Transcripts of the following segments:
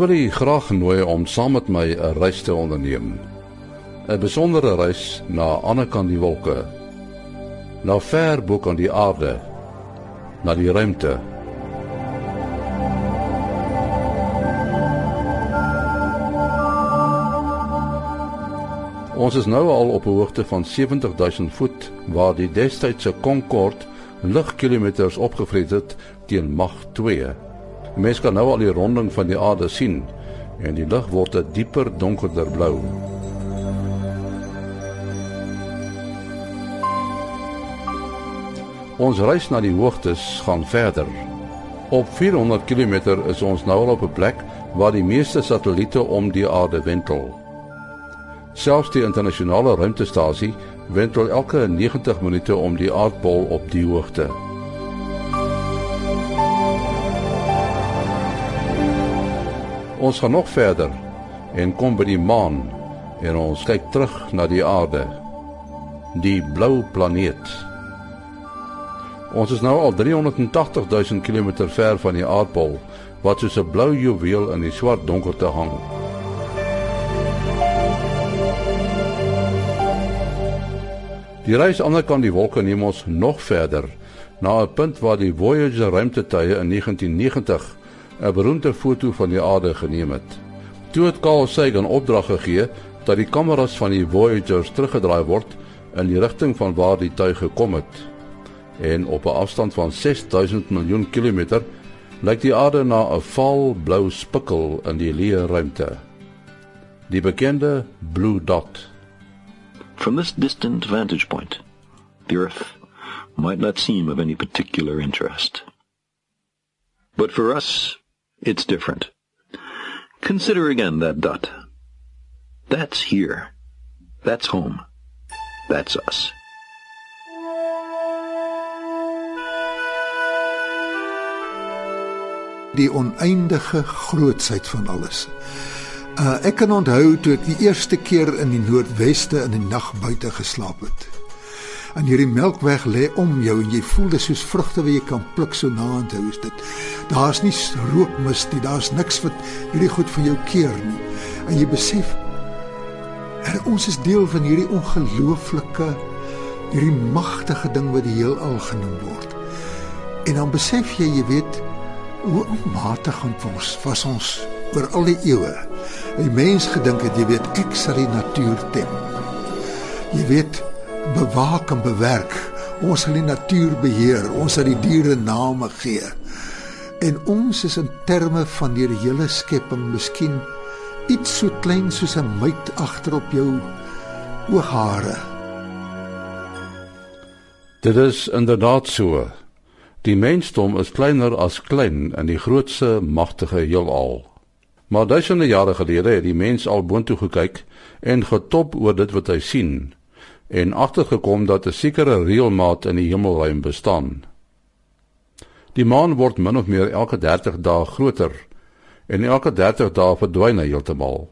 Wil u graag nooi om saam met my 'n reis te onderneem. 'n Besondere reis na ander kant die wolke. Na ver bo kan die aarde, na die ruimte. Ons is nou al op 'n hoogte van 70000 voet waar die destydse Concorde ligkilometers opgevreet het teen mag 2. Mense kan nou al die ronding van die aarde sien en die lug word 'n dieper donkerder blou. Ons reis na die hoogtes gaan verder. Op 400 km is ons nou al op 'n plek waar die meeste satelliete om die aarde wentel. Selfs die internasionale ruimtestasie wentel elke 90 minute om die aardbol op die hoogte. Ons gaan nog verder en kom by die maan en ons kyk terug na die aarde. Die blou planeet. Ons is nou al 380 000 km ver van die aardbol wat soos 'n blou juweel in die swart donkerte hang. Die reis aan die kant die wolke neem ons nog verder na 'n punt waar die Voyager ruimtetuie in 1990 'n beroemde foto van die aarde geneem het. Toe het Carl Sagan opdrag gegee dat die kameras van die Voyagers teruggedraai word in die rigting van waar die tuig gekom het. En op 'n afstand van 6000 miljoen kilometer lyk die aarde na 'n vaal blou spikkel in die leë ruimte. Die bekende blue dot From this distant vantage point, the Earth might not seem of any particular interest. But for us, it's different. Consider again that dot. That's here. That's home. That's us. Die oneindige grootsheid van alles. Uh, ek kan onthou toe ek die eerste keer in die noordweste in die nag buite geslaap het. En hierdie melkweg lê om jou en jy voel dit soos vrugte wat jy kan pluk so na aan hou is dit. Daar's nie rookmis nie, daar's niks wat hierdie goed vir jou keer nie. En jy besef en ons is deel van hierdie ongelooflike hierdie magtige ding wat die heelal genoem word. En dan besef jy, jy weet, hoe onmatig ons was ons oor al die eeue. Die mens gedink het jy weet ek sal die natuur tem. Jy weet bewaak en bewerk. Ons sal die natuur beheer. Ons sal die diere name gee. En ons is in terme van die hele skepping miskien iets so klein soos 'n myt agter op jou ooghare. Dit is inderdaad so. Die mensdom is kleiner as klein in die grootse magtige heelal. Maar duisende jare gelede het die mens al boontoe gekyk en getop oor dit wat hy sien en agtergekom dat 'n sekere reëlmaat in die hemelruim bestaan. Die maan word min of meer elke 30 dae groter en elke 30 dae verdwyn hy heeltemal.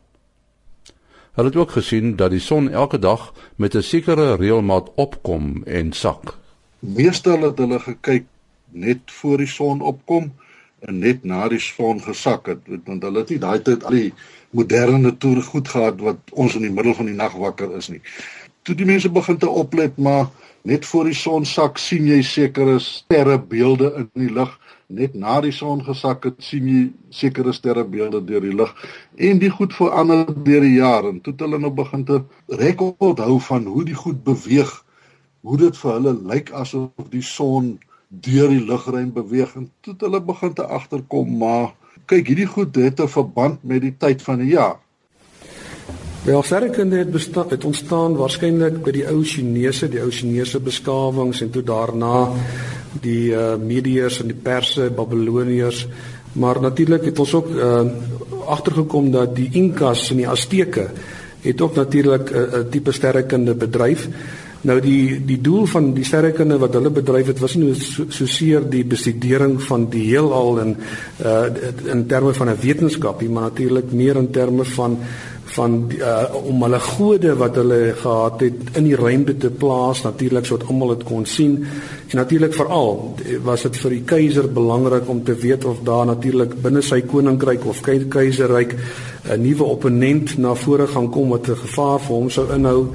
Hulle het ook gesien dat die son elke dag met 'n sekere reëlmaat opkom en sak. Meestal het hulle gekyk net voor die son opkom en net na die son gesak het want hulle het nie daai tyd al die moderne toer goed gehad wat ons in die middel van die nag wakker is nie. Toe die mense begin te oplet maar net voor die son sak sien jy sekere sterrebeelde in die lug. Net na die son gesak het sien jy sekere sterrebeelde deur die lug. En die goed verander deur die jare toe het hulle nou begin te rekord hou van hoe die goed beweeg hoe dit vir hulle lyk asof die son deur die lugruim beweeg. En toe het hulle begin te agterkom maar kyk hierdie goed het 'n verband met die tyd van die jaar. Wel sterrekunde het bestaan het ontstaan waarskynlik by die ou Chinese, die ou Chinese beskawings en toe daarna die uh, Mediërs en die Perse, Babiloniërs, maar natuurlik het ons ook uh, agtergekom dat die Inkas en die Azteke het ook natuurlik 'n uh, tipe sterrekunde bedryf Nou die die doel van die sterrekunde wat hulle bedryf het was nie so, so seer die bestudering van die heelal en uh in terme van 'n wetenskap, maar natuurlik meer in terme van van uh, om hulle gode wat hulle gehad het in die ruimte te plaas natuurlik sodat almal dit kon sien. En natuurlik veral was dit vir die keiser belangrik om te weet of daar natuurlik binne sy koninkryk of keizerryk 'n nuwe opponent na vore gaan kom wat 'n gevaar vir hom sou inhou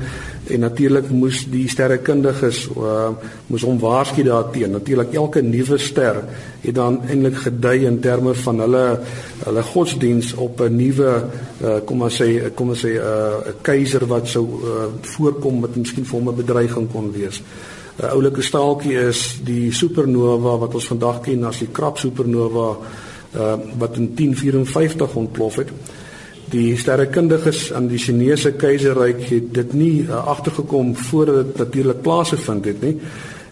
en natuurlik moes die sterrekundiges uh, moes hom waarsku daarteen. Natuurlik elke nuwe ster het dan eintlik gedui in terme van hulle hulle godsdiens op 'n nuwe uh, kom ons sê kom ons sê 'n uh, keiser wat sou uh, voorkom wat miskien vir hom 'n bedreiging kon wees. 'n uh, oulike staaltjie is die supernova wat ons vandag ken as die krap supernova uh, wat in 1054 ontplof het die sterrekundiges aan die Chinese keiserryk het dit nie uh, agtergekom voordat dit natuurlik plaasgevind het nie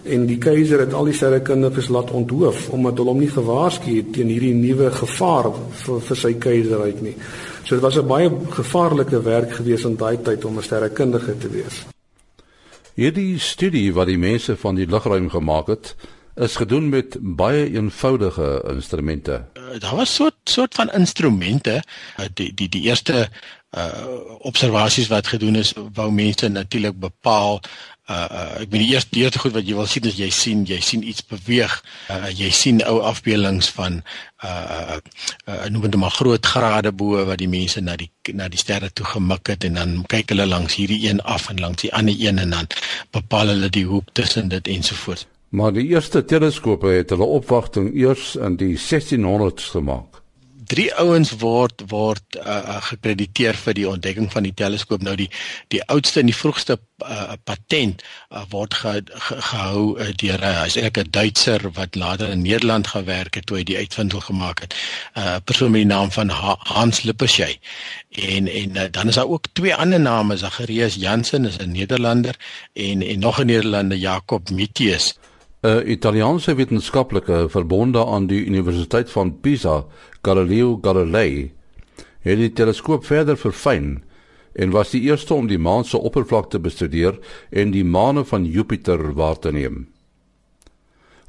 en die keiser het al die sterrekundiges laat onthoof omdat hulle hom nie gewaarsku het teen hierdie nuwe gevaar vir, vir sy keiserryk nie. So dit was 'n baie gevaarlike werk gewees in daai tyd om 'n sterrekundige te wees. Hierdie studie wat die mense van die lugruim gemaak het, is gedoen met baie eenvoudige instrumente. Daar was so 'n soort van instrumente, uh, die die die eerste uh observasies wat gedoen is, wou mense natuurlik bepaal uh, uh ek bedoel die eerste die eerste goed wat jy wil sien is jy sien jy sien iets beweeg. Uh jy sien ou afbeeldings van uh uh noem dit maar groot grade bo wat die mense na die na die sterre toe gemik het en dan kyk hulle langs hierdie een af en langs die ander een en dan bepaal hulle die hoek tussen dit ensovoorts. Maar die eerste teleskope het hulle opwagting eers in die 1600s gemaak. Drie ouens word word uh, gekrediteer vir die ontdekking van die teleskoop. Nou die die oudste en die vroegste uh, patent uh, word ge, ge, gehou uh, deur uh, is eintlik 'n Duitser wat later in Nederland gewerk het toe hy die uitvinding gemaak het. 'n uh, Persoon met die naam van ha Hans Lippershey. En en uh, dan is daar ook twee ander name, Zacharias Jansen is 'n Nederlander en en nog 'n Nederlander Jacob Mitius. 'n Italiaanse wetenskaplike verbonde aan die Universiteit van Pisa, Galileo Galilei, het die teleskoop verder verfyn en was die eerste om die maan se oppervlak te bestudeer en die maane van Jupiter waar te neem.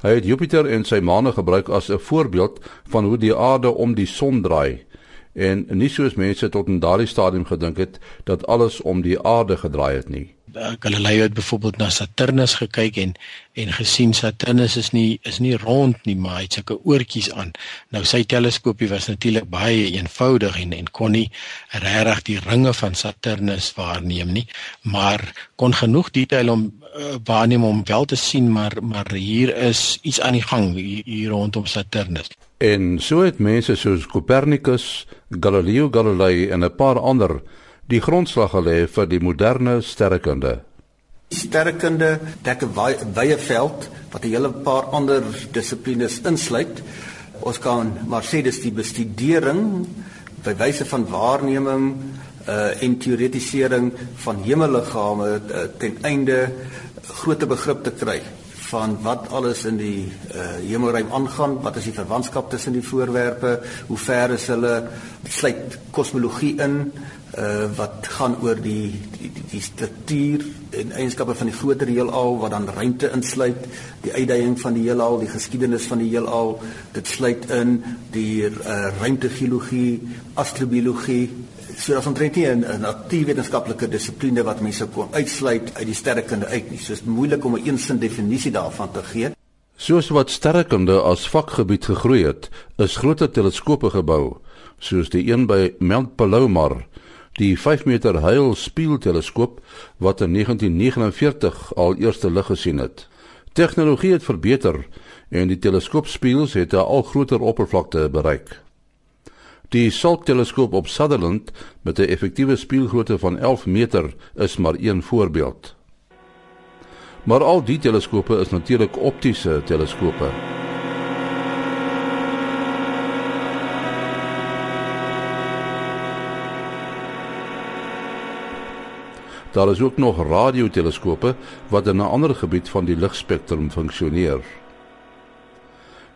Hy het Jupiter en sy maane gebruik as 'n voorbeeld van hoe die aarde om die son draai en nie soos mense tot in daardie stadium gedink het dat alles om die aarde gedraai het nie. Galileo het byvoorbeeld na Saturnus gekyk en en gesien Saturnus is nie is nie rond nie, maar hy het sulke oortjies aan. Nou sy teleskoopie was natuurlik baie eenvoudig en en kon nie regtig die ringe van Saturnus waarneem nie, maar kon genoeg detail om uh, waarneem om wel te sien maar maar hier is iets aan die gang hier, hier rondom Saturnus. En so het mense soos Copernicus, Galileo Galilei en 'n paar ander die grondslag gelê vir die moderne sterrekunde. Sterrekunde dek 'n wye veld wat 'n hele paar ander dissiplines insluit. Ons kan maar sê dis die bestudering by wyse van waarneming uh en teoretisering van hemelliggame uh, ten einde groot begrip te kry van wat alles in die uh hemelruim aangaan, wat is die verwantskap tussen die voorwerpe, hoe ver is hulle, sluit kosmologie in, uh wat gaan oor die die, die struktuur en eienskappe van die groter heelal wat dan ruimte insluit, die uitdaging van die heelal, die geskiedenis van die heelal. Dit sluit in die uh ruimtegeologie, astrobiologie. So daar's omtrent nie 'n natuurwetenskaplike dissipline wat mense kon uitsluit uit die sterrekunde uit nie. So is moeilik om 'n eensin definisie daarvan te gee. Soos wat sterrekunde as vakgebied gegroei het, is groter teleskope gebou, soos die een by Mount Palomar die 5 meter Hale spieelteleskoop wat in 1949 al eerste lig gesien het. Tegnologie het verbeter en die teleskoopspieëls het 'n al groter oppervlakte bereik. Die Salk teleskoop op Sutherland met 'n effektiewe spieelgrootte van 11 meter is maar een voorbeeld. Maar al die teleskope is natuurlik optiese teleskope. Daar is ook nog radioteleskope wat in 'n ander gebied van die ligspektrum funksioneer.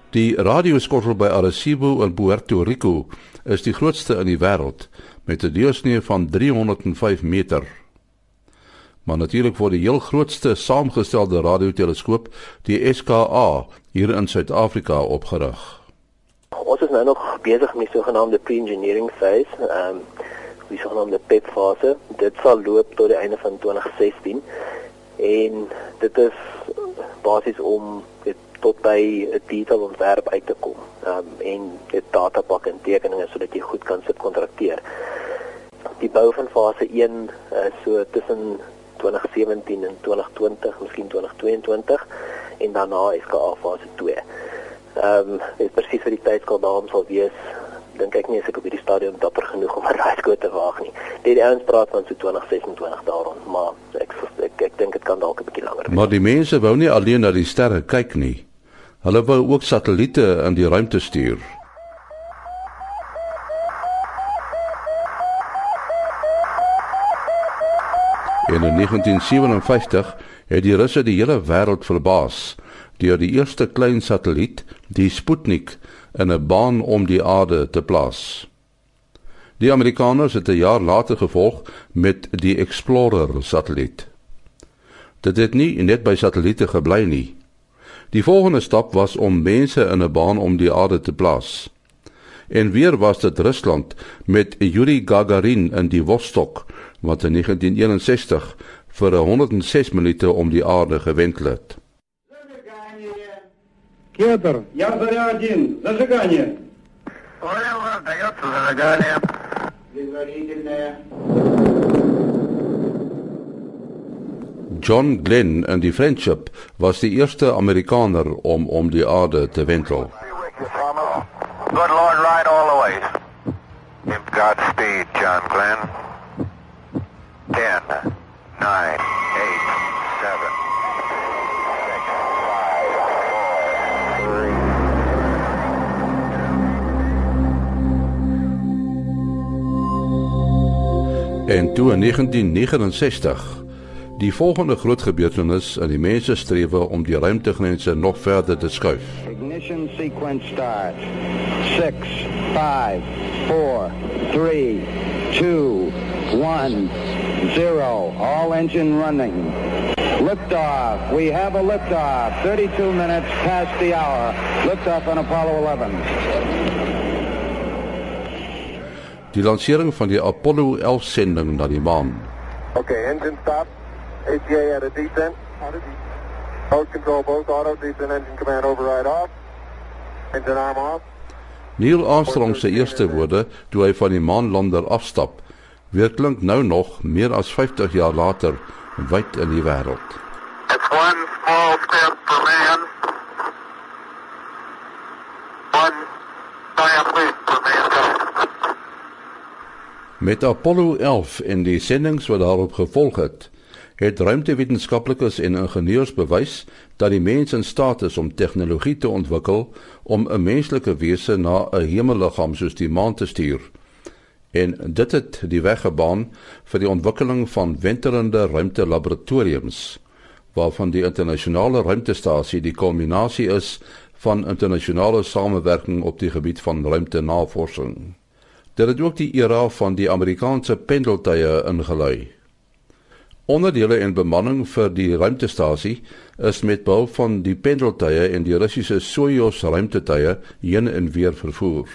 Die radioskottel by Arecibo in Puerto Rico is die grootste in die wêreld met 'n deursnee van 305 meter. maar natuurlik word die heel grootste saamgestelde radioteleskoop, die SKA, hier in Suid-Afrika opgerig. Ons is nou nog besig met die sogenaamde pre-engineering phase, ehm um, die sogenaamde PEP fase. Dit sal loop tot die einde van 2016 en dit is basies om dit tot by 'n detailontwerp uit te kom. Ehm um, en dit datapak en tekeninge sodat jy goed kan subkontrakteer. Die bou van fase 1 is so tussen 2017 en 2020, miskien 2022 en daarna SKA fase 2. Ehm um, dit presies vir die tydskaal daarom sal wees dink ek nie as ek op hierdie stadium dapper genoeg om 'n raaiskoot te waag nie. Dit die ouens praat van so 2026 daarom, maar ek ek, ek dink dit kan dalk 'n bietjie langer wees. Maar die mense wou nie alleen na die sterre kyk nie. Hulle wou ook satelliete in die ruimte stuur. In 1957 het die Russe die hele wêreld verbaas deur die eerste klein satelliet, die Sputnik, in 'n baan om die aarde te plaas. Die Amerikaners het 'n jaar later gevolg met die Explorer satelliet. Dit het nie net by satelliete gebly nie. Die volgende stap was om mense in 'n baan om die aarde te plaas. En weer was dit Rusland met Yuri Gagarin in die Vostok wat in 1961 vir 106 minute om die aarde gewentel het. Кедр. Я заря один. Зажигание. Понял, дается зажигание. Предварительное. John Glenn in die Friendship was die eerste Amerikaner om om die aarde te wentel. Good Lord, ride all the way. Godspeed, John Glenn. 10, 9, En toe in 1969 die volgende groot gebeurtenis in die mens se strewe om die ruimtegrense nog verder te skuif. Ignition sequence start. 6 5 4 3 2 1 0 All engine running. Liftoff. We have a liftoff. 32 minutes past the hour. Liftoff on Apollo 11. Die lansering van die Apollo 11 sending na die maan. Okay, engine stop. ATA at a descent. Auto Mode control both auto descent engine command override off. Engine arm off. Neil Armstrong se eerste woorde toe hy van die maanlander afstap, weer klink nou nog meer as 50 jaar later wyd in die wêreld. It's one small step for man. One giant leap for mankind. Met Apollo 11 en die sendinge wat daarop gevolg het, het ruimtewetenskaplikes en ingenieurs bewys dat die mens in staat is om tegnologie te ontwikkel om 'n menslike wese na 'n hemelliggaam soos die maan te stuur. En dit het die weg gebaan vir die ontwikkeling van wentelende ruimtelaboratoriums waarvan die internasionale ruimtestasie die kulminasie is van internasionale samewerking op die gebied van ruimtenavorsing. Dit het ook die era van die Amerikaanse pendeltuie ingelui. Onderdele en bemanning vir die ruimtestasie is met behulp van die pendeltuie en die Russiese Soyuz ruimtetuie heen en weer vervoer.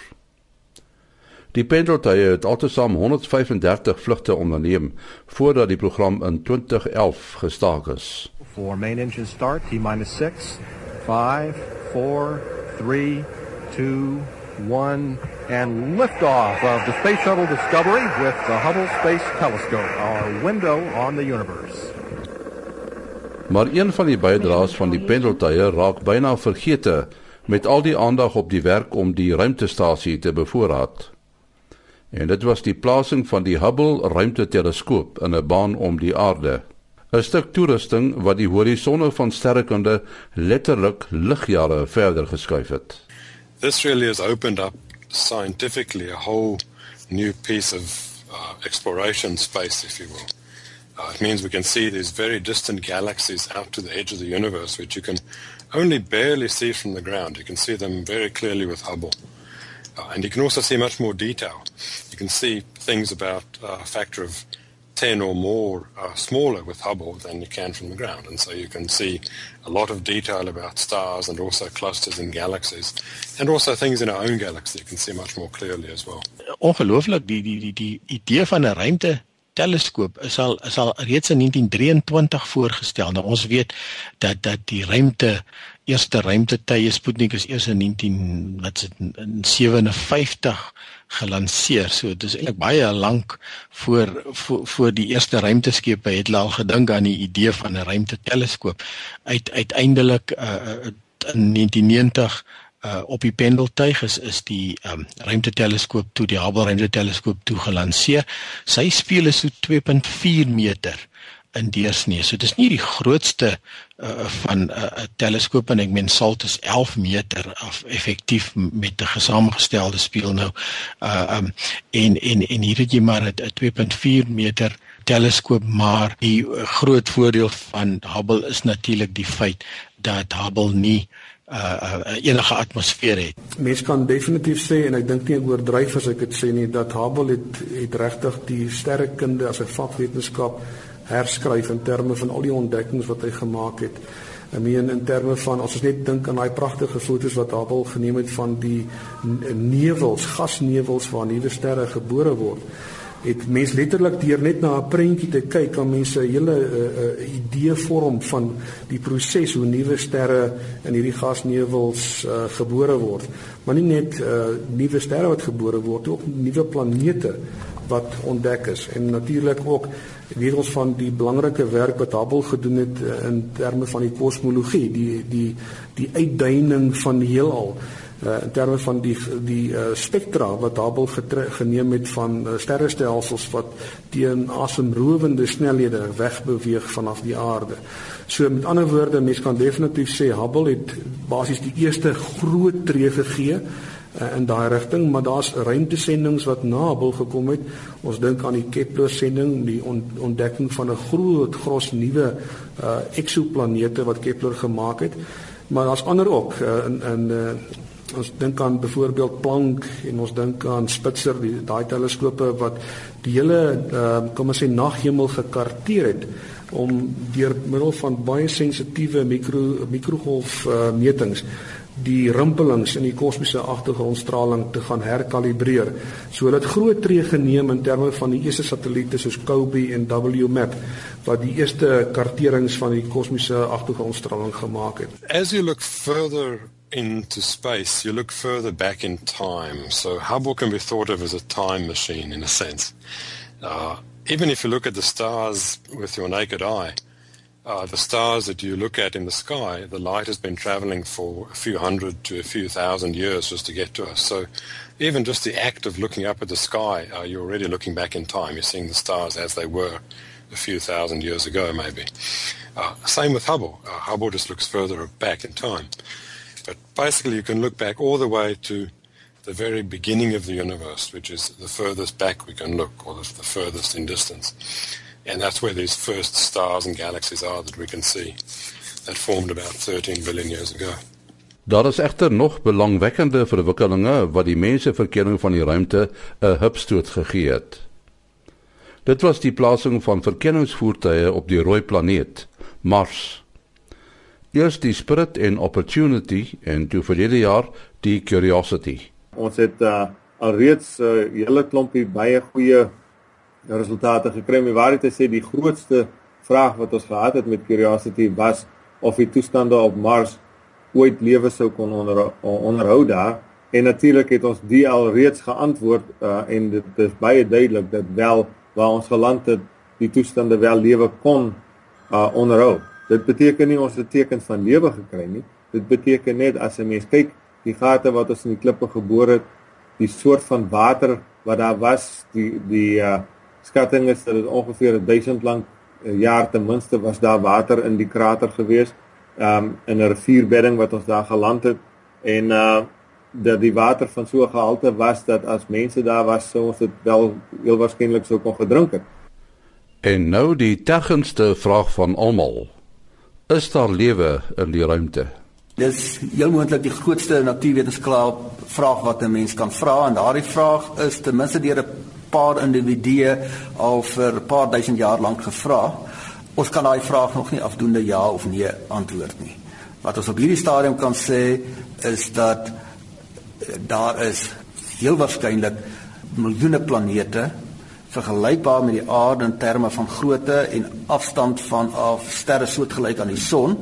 Die pendeltuie het altesaam 135 vlugte onderneem voordat die program in 2011 gestaak is. For main engine start, T-6, 5, 4, 3, 2, 1 and liftoff of the Space Shuttle Discovery with the Hubble Space Telescope, our window on the universe. Maar een van die bydraes van die pendeltuie raak byna vergete met al die aandag op die werk om die ruimtestasie te bevoorraad. En dit was die plasing van die Hubble ruimteteleskoop in 'n baan om die aarde. 'n Stuk toerusting wat die horisonne van sterrekunde letterlik ligjare verder geskuif het. This really has opened up scientifically a whole new piece of uh, exploration space, if you will. Uh, it means we can see these very distant galaxies out to the edge of the universe, which you can only barely see from the ground. You can see them very clearly with Hubble. Uh, and you can also see much more detail. You can see things about uh, a factor of 10 or more uh, smaller with Hubble than you can from the ground. And so you can see a lot of detail about stars and also clusters in galaxies and also things in our own galaxy you can see much more clearly as well. Ongelooflik die die die die idee van 'n ruimte teleskoop is al is al reeds in 1923 voorgestel. Nou ons weet dat dat die ruimte eerste ruimtetye Sputnik is eers in 19 wat dit in 57 gelanseer. So dit is eintlik baie lank voor, voor voor die eerste ruimteskepe het hulle al gedink aan die idee van 'n ruimteteleskoop. Uit uiteindelik uh, in 1990 uh, op die pendeltuig is is die um, ruimteteleskoop toe die Hubble ruimteteleskoop toe gelanseer. Sy speel is so 2.4 meter in deursnee. So dis nie die grootste uh, van 'n uh, teleskoop en ek meen SALT is 11 meter af effektief met 'n gesamengestelde spieël nou. Uh um en en en hier het jy maar 'n 2.4 meter teleskoop maar die groot voordeel van Hubble is natuurlik die feit dat Hubble nie uh, uh enige atmosfeer het. Mens kan definitief sê en ek dink nie ek oordryf as ek dit sê nie dat Hubble het het regtig die sterrekunde as 'n vakwetenskap herskryf in terme van al die ontdekkings wat hy gemaak het. Ek meen in terme van as ons net dink aan daai pragtige foto's wat Hubble geneem het van die nevels, gasnevels waar nuwe sterre gebore word het mens letterlik deur net na 'n prentjie te kyk kan mense 'n hele uh, uh, idee vorm van die proses hoe nuwe sterre in hierdie gasnevels uh, gebore word maar nie net uh, nuwe sterre wat gebore word ook nuwe planete wat ontdek is en natuurlik ook weet ons van die belangrike werk wat Hubble gedoen het uh, in terme van die kosmologie die die die uitduining van die heelal uh, in terme van die die uh, spektra wat Hubble geneem het van uh, sterrestelsels wat teen asemrowende snelhede wegbeweeg vanaf die aarde. So met ander woorde, mens kan definitief sê Hubble het basies die eerste groot tree gegee uh, in daai rigting, maar daar's ruimtesendings wat na Hubble gekom het. Ons dink aan die Kepler sending, die on, ontdekking van 'n groot gros nuwe uh, eksoplanete wat Kepler gemaak het. Maar daar's ander ook uh, in in uh, ons dink aan byvoorbeeld Planck en ons dink aan Spitzer, die daai teleskope wat die hele uh, kom ons sê naghemel gekarteer het om deur middel van baie sensitiewe mikro mikrogolf uh, metings die rimpelings in die kosmiese agtergrondstraling te gaan herkalibreer. So hulle het groot tree geneem in terme van die eerste satelliete soos COBE en WMAP wat die eerste karterings van die kosmiese agtergrondstraling gemaak het. As you look further into space, you look further back in time. So Hubble can be thought of as a time machine in a sense. Uh, even if you look at the stars with your naked eye, uh, the stars that you look at in the sky, the light has been traveling for a few hundred to a few thousand years just to get to us. So even just the act of looking up at the sky, uh, you're already looking back in time. You're seeing the stars as they were a few thousand years ago, maybe. Uh, same with Hubble. Uh, Hubble just looks further back in time. But basically, you can look back all the way to the very beginning of the universe, which is the furthest back we can look, or the, the furthest in distance. And that's where these first stars and galaxies are that we can see that formed about 13 billion years ago. Daar is egter nog belangwekkende verwikkelinge wat die menseverkering van die ruimte 'n hupstoot gegee het. Dit was die plasing van verkenningsvoertuie op die rooi planeet, Mars. Eers die Spirit en Opportunity en toe verlede jaar die Curiosity. Ons het uh, alreeds 'n uh, hele klompie baie goeie resultate gekry. My waarheid is sê die grootste vraag wat ons gehad het met Curiosity was of die toestande op Mars ooit lewe sou kon onder, onderhou daar. En natuurlik het ons die al reeds geantwoord uh, en dit is baie duidelik dat wel waar ons geland het, die toestande wel lewe kon uh, onderhou. Dit beteken nie ons het tekens van lewe gekry nie. Dit beteken net as 'n mens kyk die gate wat ons in die klippe geboor het, die soort van water wat daar was, die die uh, skatting is dat dit ongeveer 1000 lank uh, jaar ten minste was daar water in die krater gewees. Um in 'n rivierbedding wat ons daar geland het en uh dat die water van so gehalte was dat as mense daar was sou ons dit wel heel waarskynlik sou kon gedrink het. En nou die tergendste vraag van almal. Is daar lewe in die ruimte? Dis heel moontlik die grootste natuurwetenskap vraag wat 'n mens kan vra en daardie vraag is ten minste deur 'n paar individue al vir 'n paar duisend jaar lank gevra. Ons kan daai vraag nog nie afdoende ja of nee antwoord nie. Wat ons op hierdie stadium kan sê is dat eh, daar is heel waarskynlik miljoene planete vergelykbaar met die aarde in terme van grootte en afstand van af sterre soortgelyk aan die son.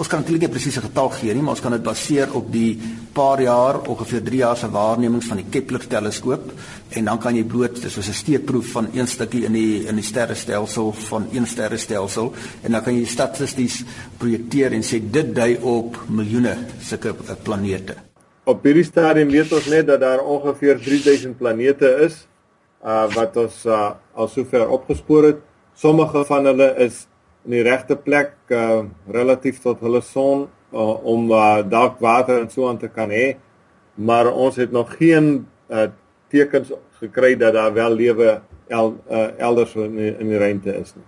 Ons kan natuurlik nie presiese getal gee nie, maar ons kan dit baseer op die paar jaar, ongeveer 3 jaar se waarnemings van die Kepler teleskoop en dan kan jy bloot dis soos 'n steekproef van een stukkie in die in die sterrestelsel van een sterrestelsel en dan kan jy statisties projekteer en sê dit dui op miljoene sulke planete. Op hierdie stadium weet ons net dat daar ongeveer 3000 planete is uh wat ons uh, al sover opgespoor het. Sommige van hulle is in die regte plek uh relatief tot hulle son uh, om uh, dalk water en so aan te kan hê. Maar ons het nog geen uh tekens gekry dat daar wel lewe el, uh, elders in die, in die ruimte is nie.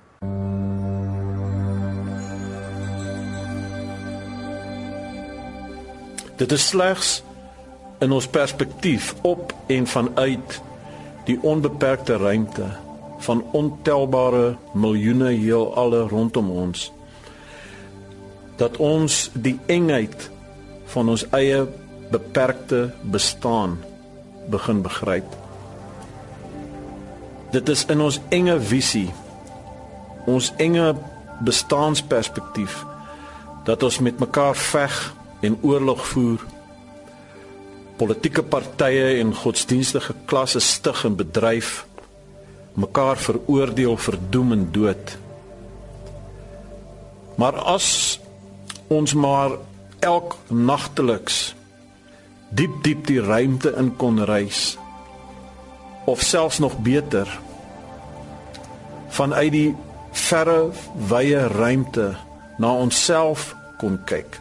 Dit is slegs in ons perspektief op en vanuit die onbeperkte ruimte van ontelbare miljoene heelalle rondom ons dat ons die engheid van ons eie beperkte bestaan begin begryp. Dit is in ons enge visie, ons enge bestaansperspektief dat ons met mekaar veg en oorlog voer politieke partye en godsdienstige klasse stig en bedryf mekaar veroordeel vir doem en dood. Maar as ons maar elk nagteliks diep diep die ruimte in kon reis of selfs nog beter vanuit die verre wye ruimte na onsself kon kyk.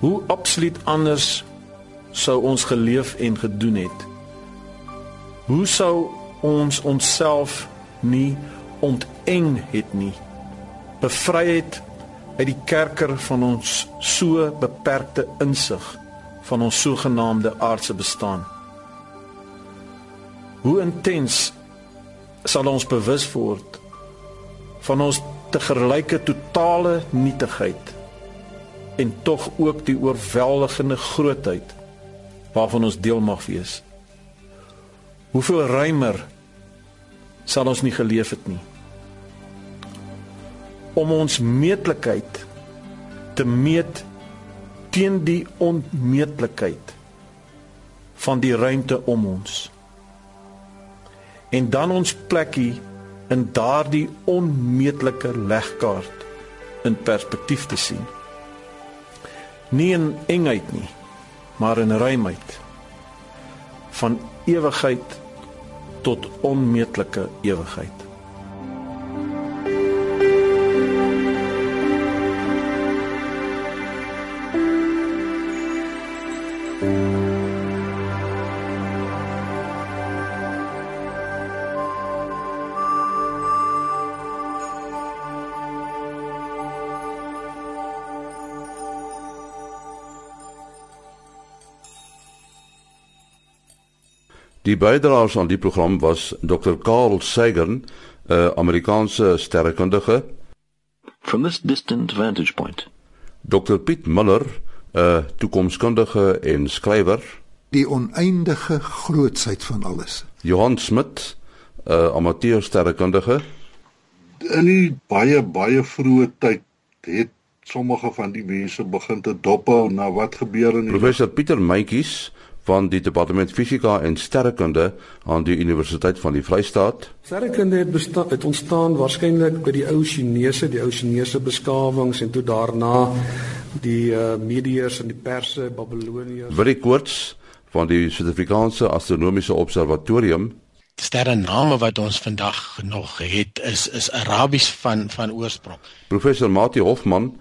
Hoe absoluut anders sou ons geleef en gedoen het? Hoe sou ons onsself nie onteng het nie? Bevry het uit die kerker van ons so beperkte insig van ons sogenaamde aardse bestaan. Hoe intens sal ons bewus word van ons te gelyke totale nietigheid en tog ook die oorweldigende grootheid waarvan ons deel mag wees. Hoeveel ruimer sal ons nie geleef het nie. Om ons meetlikheid te meet teen die onmeetlikheid van die ruimte om ons. En dan ons plekkie in daardie onmeetlike legkaart in perspektief te sien. Nie in engheid nie, maar in ruimheid van ewigheid tot onmeetlike ewigheid. Die bydraers aan die program was Dr. Carl Sagan, 'n Amerikaanse sterrekundige. From this distant vantage point. Dr. Piet Muller, 'n toekomskundige en skrywer. Die oneindige grootsheid van alles. Johan Smit, 'n amateur sterrekundige. In die baie baie vroeë tyd het sommige van die mense begin te dophou na wat gebeur in Professor Pieter Meintjies van die departement fisika en sterrekunde aan die Universiteit van die Vrystaat. Sterrekunde het bestaan het ontstaan waarskynlik by die ou Chinese, die ou Chinese beskawings en toe daarna die uh, Mediërs en die Perse, Babiloniërs. Willie Koorts van die Suid-Afrikaanse Astronomiese Observatorium sterre name wat ons vandag nog het is is Arabies van van oorsprong. Professor Mati Hofman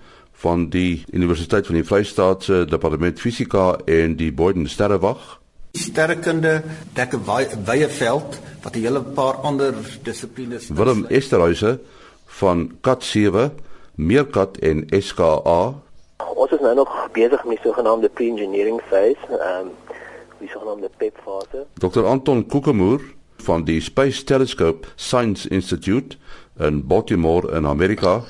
van die Universiteit van die Vrystaat se Departement Fisika en die Boden Sterrewag. Sterrekunde dek 'n wye veld wat 'n hele paar ander dissiplines Willem Esterhuise van Kat 7, Meerkat en SKA. Ons is nou nog besig met die sogenaamde pre-engineering phase. Ehm um, die sogenaamde PEP-fase. Dr. Anton Kokemoer van die Space Telescope Science Institute in Baltimore in Amerika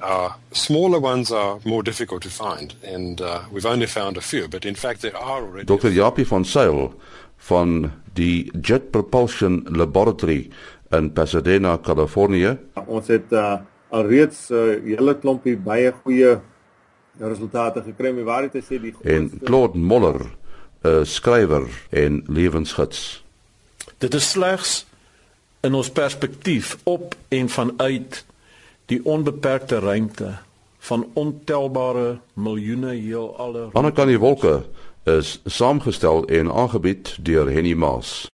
Uh, smaller ones are more difficult to find, and uh, we've only found a few, but in fact there are already. Dr. Japie van Sail van die Jet Propulsion Laboratory in Pasadena, Kalifornië. Ons het uh, alreeds 'n uh, hele klompie baie goeie resultate gekry. My waarheid is sê die grootste... En Claude Moller, 'n skrywer en lewensgids. Dit is slegs in ons perspektief op en vanuit die onbeperkte ruimte van ontelbare miljoene heelalle. Aan die wolke is saamgestel en aangebied deur Henny Maas.